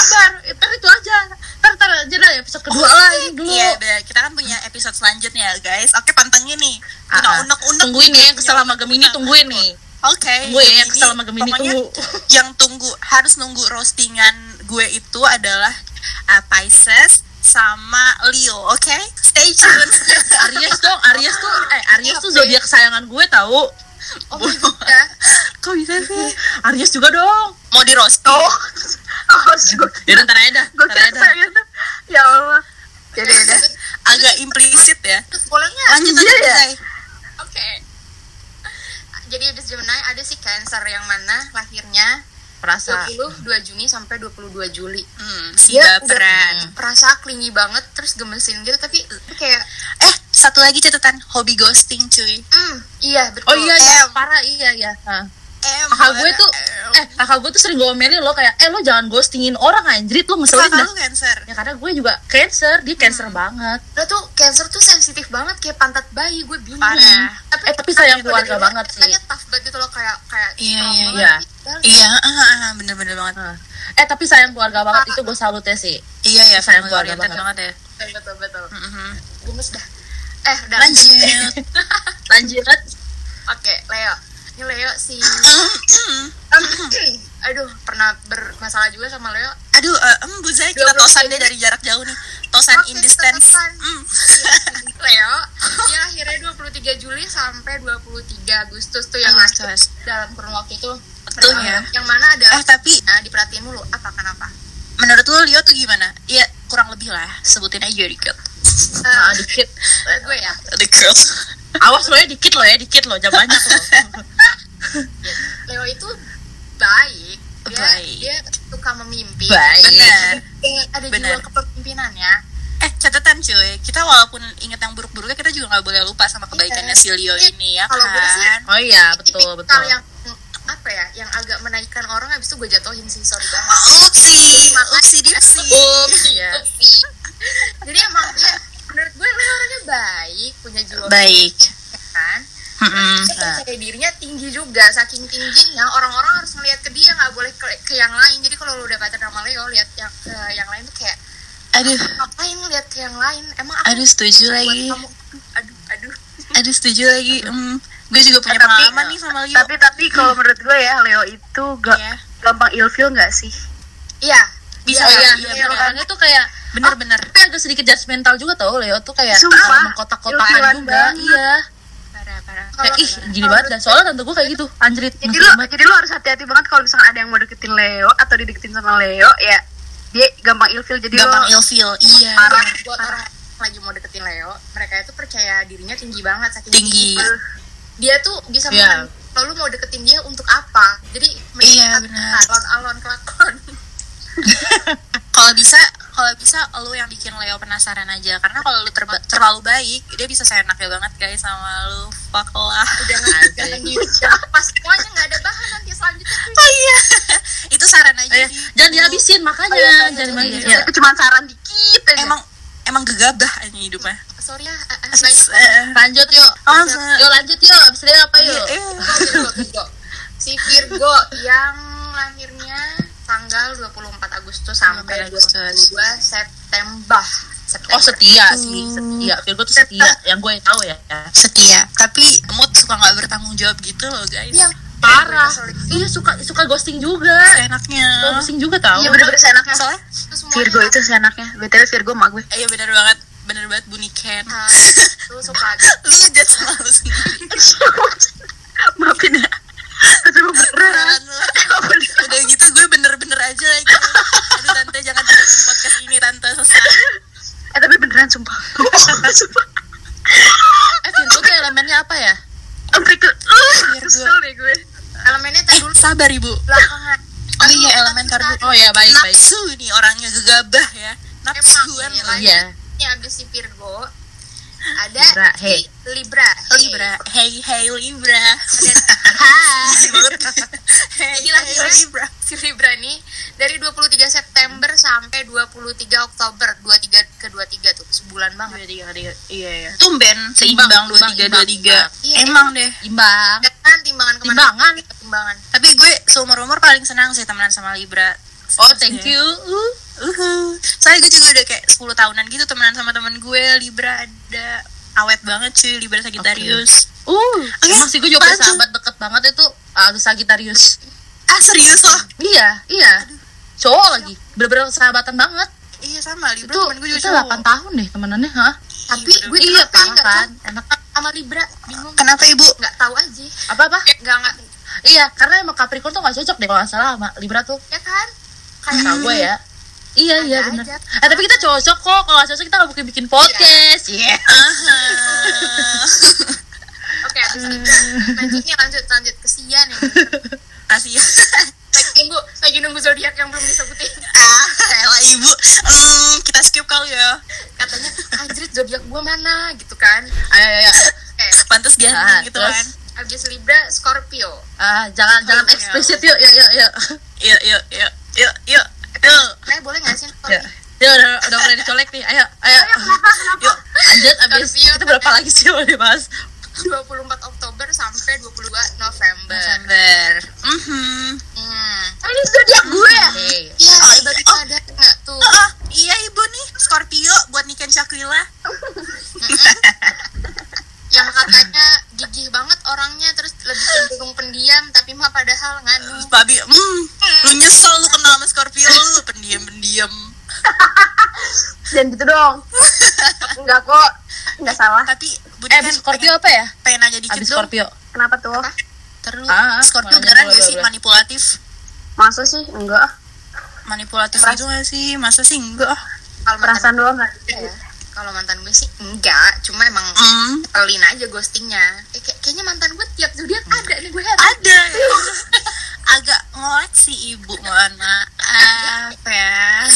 sabar ntar itu aja ntar ntar aja dah episode kedua lah ini dulu iya episode selanjutnya guys. Oke, pantengin nih. Ah, ah. Unek-unek. tungguin nih yang kesel sama Gemini tungguin nih Oke. Tunggu ya, yang kesel sama Gemini tunggu. Yang tunggu harus nunggu roastingan gue itu adalah uh, Pisces sama Leo, oke? Stay tune. (laughs) Aries dong Aries tuh eh Aries tuh zodiak kesayangan gue tahu oh my god Kok bisa sih? Aries juga dong Mau di roasting? oh (laughs) oh gue Yaudah ntar aja dah gue aja kira gitu ya Allah jadi udah Agak implisit ya. boleh nggak Lanjut Iya lanjut ya? Zai. Oke. Jadi ada Gemini, ada si Cancer yang mana lahirnya Perasa 22 Juni sampai 22 Juli. Hmm, si Dia baperan. perasa klingi banget terus gemesin gitu tapi kayak Eh, satu lagi catatan hobi ghosting cuy. hmm, iya betul. Oh iya iya parah iya iya Hah. Kakak gue tuh eh kakak gue tuh sering ngomelin lo kayak eh lo jangan ghostingin orang anjrit lo ngeselin kakak dah lu cancer. ya karena gue juga cancer dia cancer banget Lo tuh Cancer tuh sensitif banget kayak pantat bayi, gue bingung. Parah. Tapi, Eh, tapi sayang keluarga banget sih. Katanya tough banget gitu loh kayak kayak Iya, iya, iya. Padahal Iya, ah, ah, ah, bener-bener banget. Hah. eh tapi sayang keluarga banget itu gue salutnya sih Iya ya, Sayang keluarga banget. ya. betul betul. Mhm. Gemes dah. Eh, udah Lanjut. (laughs) lanjut Oke, Leo. Ini Leo si Hmm. aduh, pernah bermasalah juga sama Leo. Aduh, eh, em, Bu Zai, kita tosan deh dari jarak jauh nih. Tosan Oke, in distance. Hmm. (laughs) Leo, dia akhirnya 23 Juli sampai 23 Agustus tuh yang Agustus. dalam kurun waktu itu. Betul Nah, ya. Yang mana ada Eh, tapi Nah, diperhatiin mulu apa kenapa? menurut lo Leo tuh gimana? Iya, kurang lebih lah. Sebutin aja dikit. nah Eh, dikit (laughs) gue ya. The girls. awas lo ya dikit lo ya dikit lo jangan banyak lo Leo itu baik. Dia, Baik. dia suka memimpi. Baik. Bener. Eh, ada Bener. jiwa kepemimpinannya. Eh, catatan cuy. Kita walaupun inget yang buruk-buruknya, kita juga nggak boleh lupa sama kebaikannya si Leo Iya. ini ya Kalau gue sih, kan? oh iya betul betul yang apa ya yang agak menaikkan orang habis itu gue jatuhin sih sorry banget Upsi, upsi dipsi. Iya. Jadi emang ya menurut gue orangnya baik punya jiwa Baik. kan Percaya dirinya tinggi juga saking tingginya orang-orang harus ngeliat ke dia nggak boleh ke, ke yang lain. Jadi kalau lu udah pacaran sama Leo lihat yang ke yang lain tuh kayak Aduh, ngapain ngeliat ke yang lain? Emang aku aduh setuju lagi. kamu. Aduh aduh. Aduh setuju lagi. Hmm. Gue juga punya Eh, tapi- pengalaman nih sama Leo. tapi tapi kalau menurut gue ya Leo itu gak ya, gampang ilfeel nggak sih? Iya. Bisa oh iya, iya, iya bener. orangnya tuh kayak bener-bener. tapi agak sedikit judgmental juga tau Leo tuh kayak mengkotak-kotakan juga. Iya Parah, parah. kayak ih gini banget dah soalnya tante gue kayak gitu anjrit jadi banget. jadi lo harus hati-hati banget kalau misalnya ada yang mau deketin Leo atau dideketin sama Leo ya dia gampang ilfeel jadi Gampang lo ilfeel. Iya. parah buat orang yang lagi mau deketin Leo mereka itu percaya dirinya tinggi banget saking Tinggi. tingginya. dia tuh bisa Iya. yeah. lalu mau deketin dia untuk apa jadi Iya, menjadi benar. alon-alon kelakon (laughs) Kalau bisa, kalau bisa lo yang bikin Leo penasaran aja. Karena kalau lo terba- terlalu baik, dia bisa seenaknya banget guys sama lo. Fuck lah. Asik. (laughs) jangan jangan pas semuanya nggak ada bahan nanti selanjutnya Oh iya. (laughs) Itu saran aja Eh, sih. jangan dihabisin makanya Oh, iya, jangan iya, dihabisin iya. itu cuma saran dikit aja Emang emang gegabah ini hidupnya. sorry ya As- banyak eh, lanjut yuk Oh, yuk lanjut yuk abis ini apa yuk eh, Virgo, Virgo. si Virgo yang lahirnya tanggal 24 Agustus sampai 24 Agustus. 22 September September oh setia sih setia Virgo tuh setia yang gue tahu ya setia. Tapi mood suka nggak bertanggung jawab gitu loh guys. Iya. parah iya suka suka ghosting juga Seenaknya. suka ghosting juga tau iya bener-bener seenaknya Soalnya, Virgo itu seenaknya btw Virgo mak gue iya bener banget. Bener banget bunyi Ken. ah, lu suka (laughs) lu sama lu sendiri. (laughs) maafin ya tapi beneran. (laughs) Udah gitu gue bener-bener aja lagi. Aduh tante jangan dengerin podcast ini tante sesat. eh tapi beneran sumpah (laughs) sumpah eh Virgo tuh elemennya apa ya sampai ke kesel deh gue elemennya tadi Eh dulu sabar ibu. belakangan Oh iya elemen karbu. oh ya baik baik Nafsu nih orangnya gegabah ya. Nafsuan iya. iya ini abis si Virgo ada Libra, hey. Libra hey. Libra. Hey hey Libra. (laughs) Hai. (laughs) Hey Jadi hey lahirnya Libra. si Libra nih dari 23 September sampai 23 Oktober 23 ke 23 tuh sebulan banget tiga tiga iya iya Tumben seimbang Imbang, dua tiga dua tiga. Iya, Emang deh. imbang kan timbangan ke mana timbangan timbangan Tapi gue seumur umur paling senang sih temenan sama Libra. oh thank you Uh, Uhuh. Soalnya gue juga udah kayak 10 tahunan gitu temenan sama temen gue Libra ada awet banget sih Libra Sagittarius. Uh, Oke, emang sih gue juga punya sahabat deket banget itu uh, Sagittarius. Ah serius loh? Iya, iya. Cowok lagi. Bener-bener sahabatan banget. Iya sama Libra Itu temen gue juga itu cowok. 8 tahun deh temenannya, hah? Tapi gue Iya, ya parah nggak kan? Enak. sama Libra bingung Kenapa ibu? nggak tahu aja Apa-apa? kayak nggak nggak Iya, karena emang Capricorn tuh gak cocok deh kalau gak salah sama Libra tuh. ya kan kayak Tau gue ya. Iya, iya Ada bener. aja. Eh, tapi kita cocok kok. Kalau cocok kita gak mungkin bikin podcast. Iya. (laughs) oke abis Libra lanjutnya lanjut lanjut kesian ya Kasih ya. lagi nunggu lagi nunggu zodiak yang belum disebutin (laughs) ah, elah ibu. Hmm, kita skip kali ya. katanya anjrit zodiak gua mana gitu kan Ayo, ayo, ayo. eh Pantas ganteng Ah, gitu terus? kan. abis Libra Scorpio Ah, jangan jangan Iya. eksplisit yuk, yuk, yuk, yuk. Yuk, yuk, yuk, yuk, yuk. Yuk. Eh boleh nggak sih Scorpio yuk udah, udah mulai dicolek nih. Ayo, ayo. Yuk. Lanjut abis kita berapa lagi sih mau dibahas? 24 Oktober sampai 22 November November. Mhm. hmm. Ah, ini zodiak gue ya. Iya, oh, iya. baru Oh, sadar nggak tuh oh, iya ibu nih Scorpio buat nikahin Syakila. (laughs) yang katanya gigih banget orangnya terus lebih cenderung pendiam tapi mah padahal nganu Babi, hmm, lu nyesel lu kenal sama Scorpio lu pendiam-pendiam. dan gitu dong enggak kok enggak salah Tapi Budi Eh, kan Scorpio apa ya? pengen, pengen nanya dikit Abis dong. Scorpio. kenapa tuh Terus Ah, Scorpio makanya beneran gak sih manipulatif? masa sih enggak ah. Manipulatif gak sih? Masa sih enggak? ah? kalau perasaan doang nggak ya kalau mantan gue sih enggak cuma emang Hmm, pelin aja ghostingnya. Eh, kayak- kayaknya mantan gue tiap zodiak ada nih gue heran ada. (laughs) Agak ngolek sih ibu, mohon maaf ya.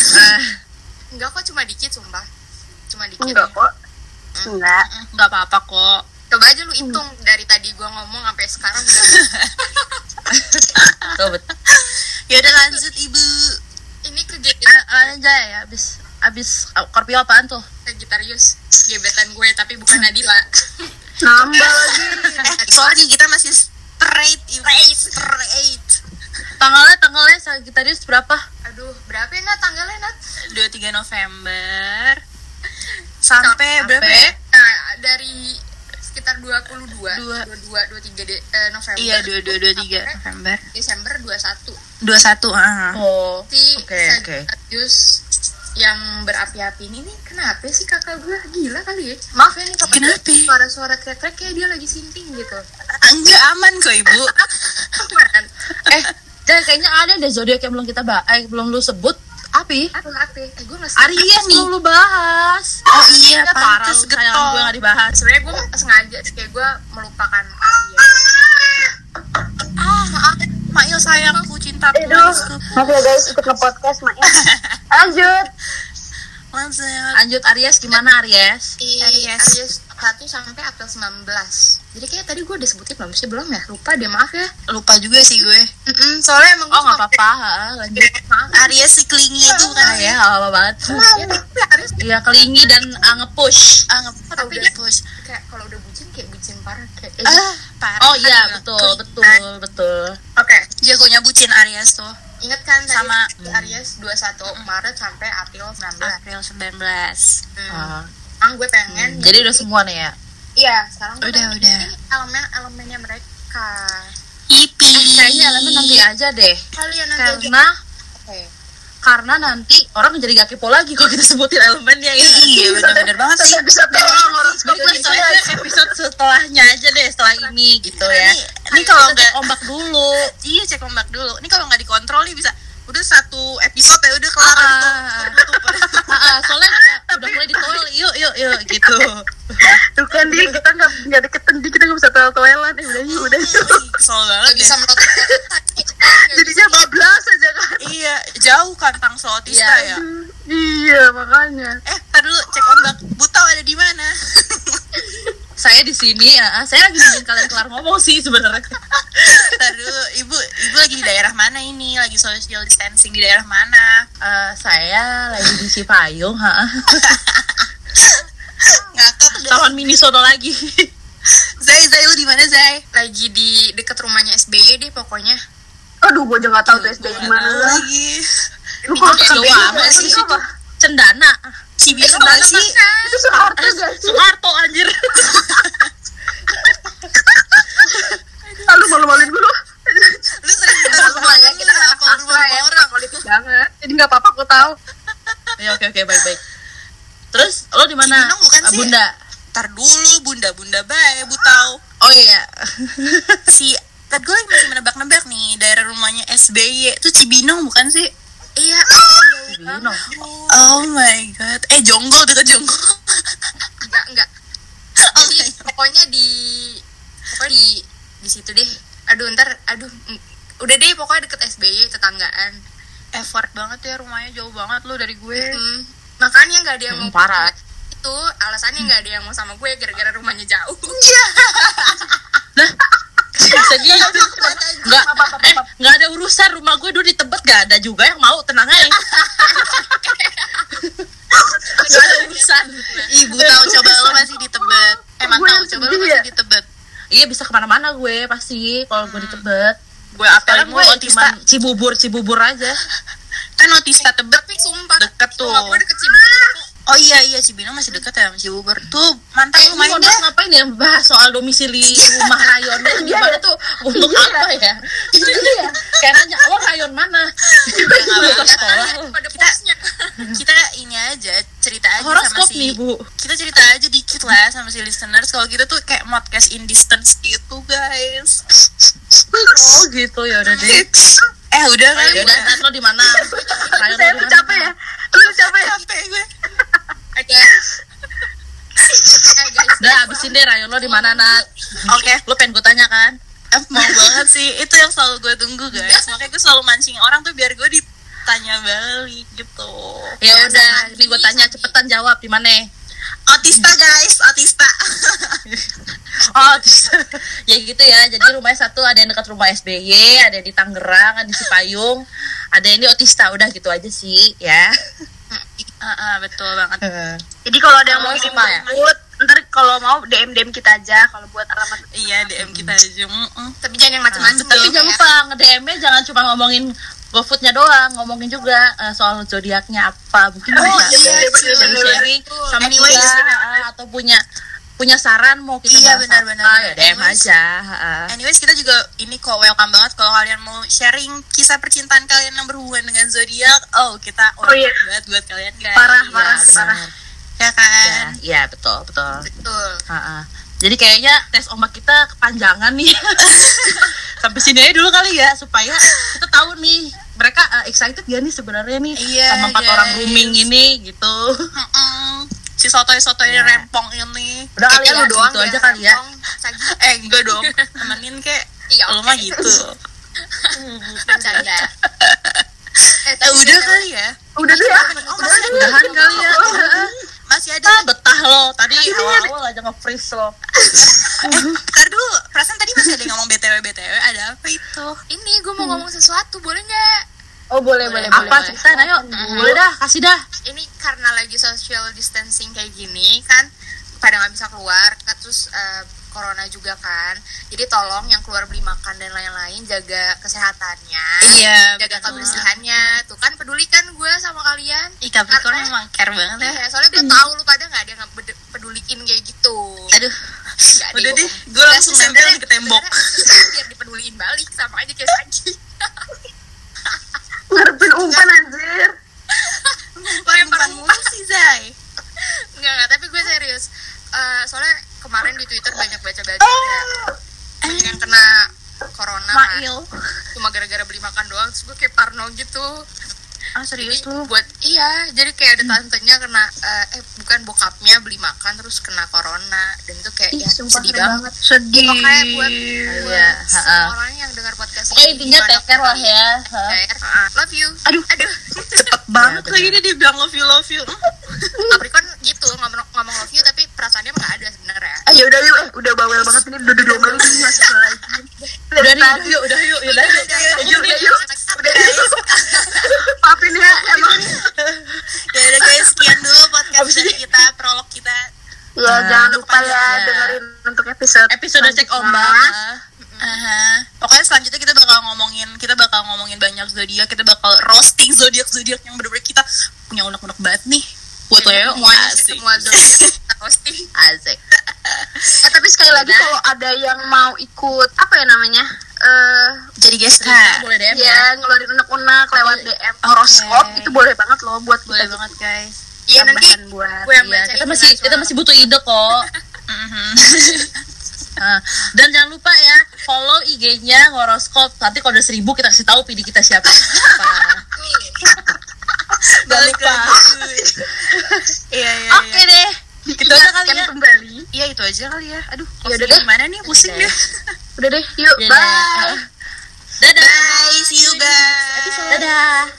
(laughs) Enggak kok cuma dikit sumpah. Cuma dikit. Enggak kok. Enggak. Nggak apa-apa kok. coba aja lu hitung dari tadi gue ngomong sampai sekarang. Udah. Ya udah lanjut ibu. ini kegiatan Ah, aja ya, abis abis ah, Scorpio apaan tuh? Sagittarius gebetan gue tapi bukan Nadila nambah (laughs) lagi Eh, sorry kita masih straight ibu. Straight. Tanggalnya tanggalnya Sagittarius berapa? aduh berapa ya Nat tanggalnya Nat 23 November sampai berapa ya? nah, dari sekitar 22 Dua. 22 23 de, eh, November Iya, 22 23 sampai November. Desember 21 21, ah. Oh, si oke oke. Sagittarius yang berapi-api ini nih kenapa sih kakak gue gila kali ya maaf ya nih kakak Kenapa? suara-suara teriak-teriak kayak dia lagi sinting gitu Enggak aman kok ibu. (laughs) Aman. Eh, dan kayaknya ada deh zodiak yang belum kita bahas, eh, belum lu sebut. Api? apa apa eh gue nggak Aries nih. Lu bahas. Oh iya, Ya, parah pantas getol. gue gak dibahas. sebenarnya gue sengaja sih kayak gue melupakan Aries Ah, maaf. Mail sayangku, cintaku. Aduh, manisku. maaf ya guys ikut nge-podcast mak ya. (laughs) Lanjut. Lanjut. Lanjut Aries gimana Aries? Aries. Aries 1 sampai April 19 jadi kayak tadi gue udah sebutin belum sih belum ya lupa deh maaf ya Lupa juga sih gue. Mm-mm, soalnya emang Oh (laughs) nggak apa-apa, lanjut. Aries si klingi itu kan. Ah ya, nggak apa banget. ya Iya kelingi dan uh, nge-push. Ah, nge- Kalau tapi udah- dia push. kayak kalau udah bucin kayak bucin parah kayak eh, Ah, parah. Oh iya Aduh, betul betul betul. Jagonya bucin Aries tuh. inget kan tadi Sama- Aries 21 Maret sampai April 19 April 19. hmm. Ah, Sekarang gue pengen jadi udah semua nih ya. iya sekarang gue Udah, pengen udah. ini elemen-elemennya mereka Ipi. Eh, kayaknya elemen nanti aja deh. kalian nanti aja Karena oke karena nanti orang jadi gak kepo lagi kalau kita sebutin elemennya ya. Iya, bener-bener banget sih. Bisa tolong orang aja episode setelahnya aja deh setelah ini gitu ya. Ini, kalau nggak ombak dulu. iya cek ombak dulu. Ini kalau nggak dikontrol nih bisa udah satu episode ya udah kelar Ah. gitu. (laughs) Ah, ah, soalnya udah mulai ditol yuk yuk yuk gitu. (laughs) Tuh kan dia kita nggak nggak deketan dia kita nggak bisa toel toelan eh udah yuk udah yuk. Ih, Kesel banget Gak bisa ya. melotot (laughs) Jadinya bablas aja kan. Iya, jauh kan Tangso Otista Iya. ya. Iya makanya. Eh, dulu cek ombak. Butau ada di mana? (laughs) Saya di sini, ah, saya lagi nungguin kalian kelar ngomong sih sebenarnya. Dulu, ibu ibu lagi di daerah mana ini? Lagi social distancing di daerah mana? Eh, saya lagi di Cipayung, ha. Ngakak mini sono lagi. Zai, Zai lu di mana Zai? lagi di deket rumahnya SBY deh pokoknya Aduh gue aja nggak tahu tuh SD di mana lagi. Lu amat itu sih apa? Cendana. Cibinong mana sih? Itu Soeharto gak sih? Soeharto anjir. Lalu malu-maluin gue lu. Lu sering kita rumah ya, kita nggak kalau rumah Asal ya, orang. politik banget. Jadi gak apa-apa aku tahu. Ya oke oke baik baik. Terus lo di mana? Ah, sih? Bunda. Ntar dulu bunda bunda bae bu tahu. Oh iya. (laughs) Si kan gue lagi masih menebak-nebak nih daerah rumahnya SBY itu Cibinong bukan sih? Iya. Cibinong. Oh my god. Eh Jonggol dekat Jonggol. Enggak, enggak. Oh Jadi God. pokoknya di pokoknya di di situ deh. Aduh, ntar aduh udah deh pokoknya deket SBY tetanggaan. Effort banget ya rumahnya jauh banget lu dari gue. Hmm, makanya nggak ada yang Hmm, mau parah. itu alasannya nggak ada yang mau sama gue gara-gara rumahnya jauh Bisa gitu. Enggak. Eh, enggak ada urusan rumah gue dulu di Tebet gak ada juga yang mau tenang aja. Gak ada urusan. Ibu tahu coba lo masih di Tebet. Emang tahu coba lo masih ya. di Tebet. Iya bisa ke mana-mana gue pasti kalau gue di Tebet. Gue apalin gue otista. Cibubur Cibubur aja. Kan otista Tebet. tapi sumpah Deket tuh. gue deket Cibubur. Oh iya iya Cibinong masih dekat ya sama Cibubur. Tuh mantap Eh, lu main ini deh. ngapain ya bahas soal domisili rumah rayonnya gimana tuh untuk apa ya? Kayak nanya, lo rayon mana? Pada posnya Kita ini aja cerita aja Horoskop sama si nih bu. kita cerita aja dikit lah sama si listeners kalau kita tuh kayak podcast in distance gitu guys Oh gitu. Ya udah deh. eh udah Ya udah, Nat, lo di mana? Saya tuh mana? capek ya. Lu capek. Capek gue. Guys. Udah habisin deh rayon lo di mana Nat? oke. Lo pengen gue tanya kan? Eh, mau banget sih. Itu yang selalu gue tunggu guys. Makanya gue selalu mancing orang tuh biar gue ditanya balik gitu. Ya udah, ini gue tanya cepetan jawab di mana? otista guys. Otista (laughs) (laughs) Oh, terus (laughs) ya gitu ya. Jadi rumahnya satu ada yang dekat rumah SBY, ada yang di Tangerang, ada di Cipayung, ada yang di Otista. Udah gitu aja sih ya. (laughs) Ah, ah, betul banget Jadi kalau ada yang mau sama ya? Ntar kalau mau DM DM kita aja kalau buat alamat iya DM kita aja Mm-mm. tapi jangan yang macam-macam Tapi ya. jangan lupa nge-DM-nya jangan cuma ngomongin GoFoodnya doang, ngomongin juga eh, soal zodiaknya apa. Mungkin Oh, bisa iya, bener, bener, sharing sama kita eh, atau punya punya saran mau kita Iya, bahas benar, apa, benar, ya DM aja. Anyways kita juga ini kok welcome banget kalau kalian mau sharing kisah percintaan kalian yang berhubungan dengan zodiak. Oh kita Oh, iya. banget buat kalian guys. Parah, Iya, parah, benar. parah. Ya Ya, kan. iya betul, betul. betul Ha-ha. Jadi kayaknya tes ombak kita kepanjangan nih. (laughs) Sampai sini aja dulu kali ya supaya kita tahu nih mereka uh, excited gak nih sebenarnya nih Iya, sama empat guys. orang grooming ini gitu. Mm-mm. Si sotoy-sotoy Ya. rempong ini. Udah kali ya, lu doang gitu aja kali ya. (laughs) Eh enggak dong. (laughs) Temenin kek. Iya, Lu mah gitu. (laughs) Bercanda. eh, Eh, udah BTW, kali ya. Udah deh ya. Oh, masih ada. Udahan kali ya. Masih ada. Ah, betah lo. Tadi awal-awal aja nge-freeze lo. Ntar dulu. Perasaan tadi masih ada yang ngomong BTW BTW. Ada apa itu? Ini gue mau ngomong sesuatu, boleh nggak? Oh boleh boleh boleh. Apa ceritain ayo. Boleh dah, kasih dah. Ini karena lagi social distancing kayak gini kan, pada nggak bisa keluar, kan, terus eh, corona juga kan. Jadi tolong yang keluar beli makan dan lain-lain jaga kesehatannya, Iya. jaga kebersihannya. Tuh kan peduli kan gue sama kalian. Ih, Capricorn Karena- emang care banget ya. Iya, soalnya gue tahu lu pada nggak ada yang peduliin kayak gitu. Aduh. Ada Udah deh, gue langsung nempel ke tembok. biar dipeduliin balik sama aja kayak Sagi. (laughs) Ngarepin umpan anjir. Umpan mulu sih, Zai. Enggak, enggak, tapi gue serius. Eh, soalnya kemarin di Twitter banyak baca-baca kayak banyak yang kena corona kan. Mail. Cuma gara-gara beli makan doang, terus gue kayak parno gitu. Ah, serius Jadi lu? buat iya, jadi kayak ada tantenya kena eh, eh bukan bokapnya beli makan terus kena corona dan itu kayak ya sedih banget. Sedih. Makanya buat buat ha-ha. semua orang Pokoknya ini, intinya take care lah ya. Care. Ah, Love you. Aduh. aduh. Cepet banget Iya, lagi dia dia bilang love you love you. (laughs) Capricorn gitu ngomong ngomong love you tapi perasaannya nggak ada sebenarnya. Ah ya udah yuk, eh udah bawel banget ini udah diomelin ini masuk lagi. Udah udah yuk, udah yuk, udah yuk. Yuk, udah yuk. Udah guys. Maafin ya emang. ya udah guys, sekian dulu podcast dari kita, prolog kita. Ya Nah, jangan lupa ya ya. dengerin untuk episode Episode cek ombak. Aha. Pokoknya selanjutnya kita bakal ngomongin kita bakal ngomongin banyak zodiak, kita bakal roasting zodiak zodiak yang bener-bener kita punya unek-unek banget nih. Buat Leo asik. semua zodiak kita posting (laughs) Asik. Eh, tapi sekali lagi kalau ada yang mau ikut apa ya namanya? Eh Jadi guys, Cerita boleh DM ya. ya ngeluarin unek-unek lewat DM horoskop itu boleh banget loh buat boleh kita banget guys. iya nanti buat gue yang baca kita masih kita masih butuh ide kok. (laughs) (laughs) Nah, dan jangan lupa ya follow IG-nya horoskop. Nanti kalau udah seribu kita kasih tahu PD kita siapa. Apa? (laughs) Balik lagi. Iya iya Oke deh. Itu aja kali Diingatkan ya. kembali Iya itu aja kali ya. Aduh, Ya udah deh. gimana nih? Pusing deh. (laughs) udah deh yuk Dadah. bye Dadah. Bye, see you guys. Dadah.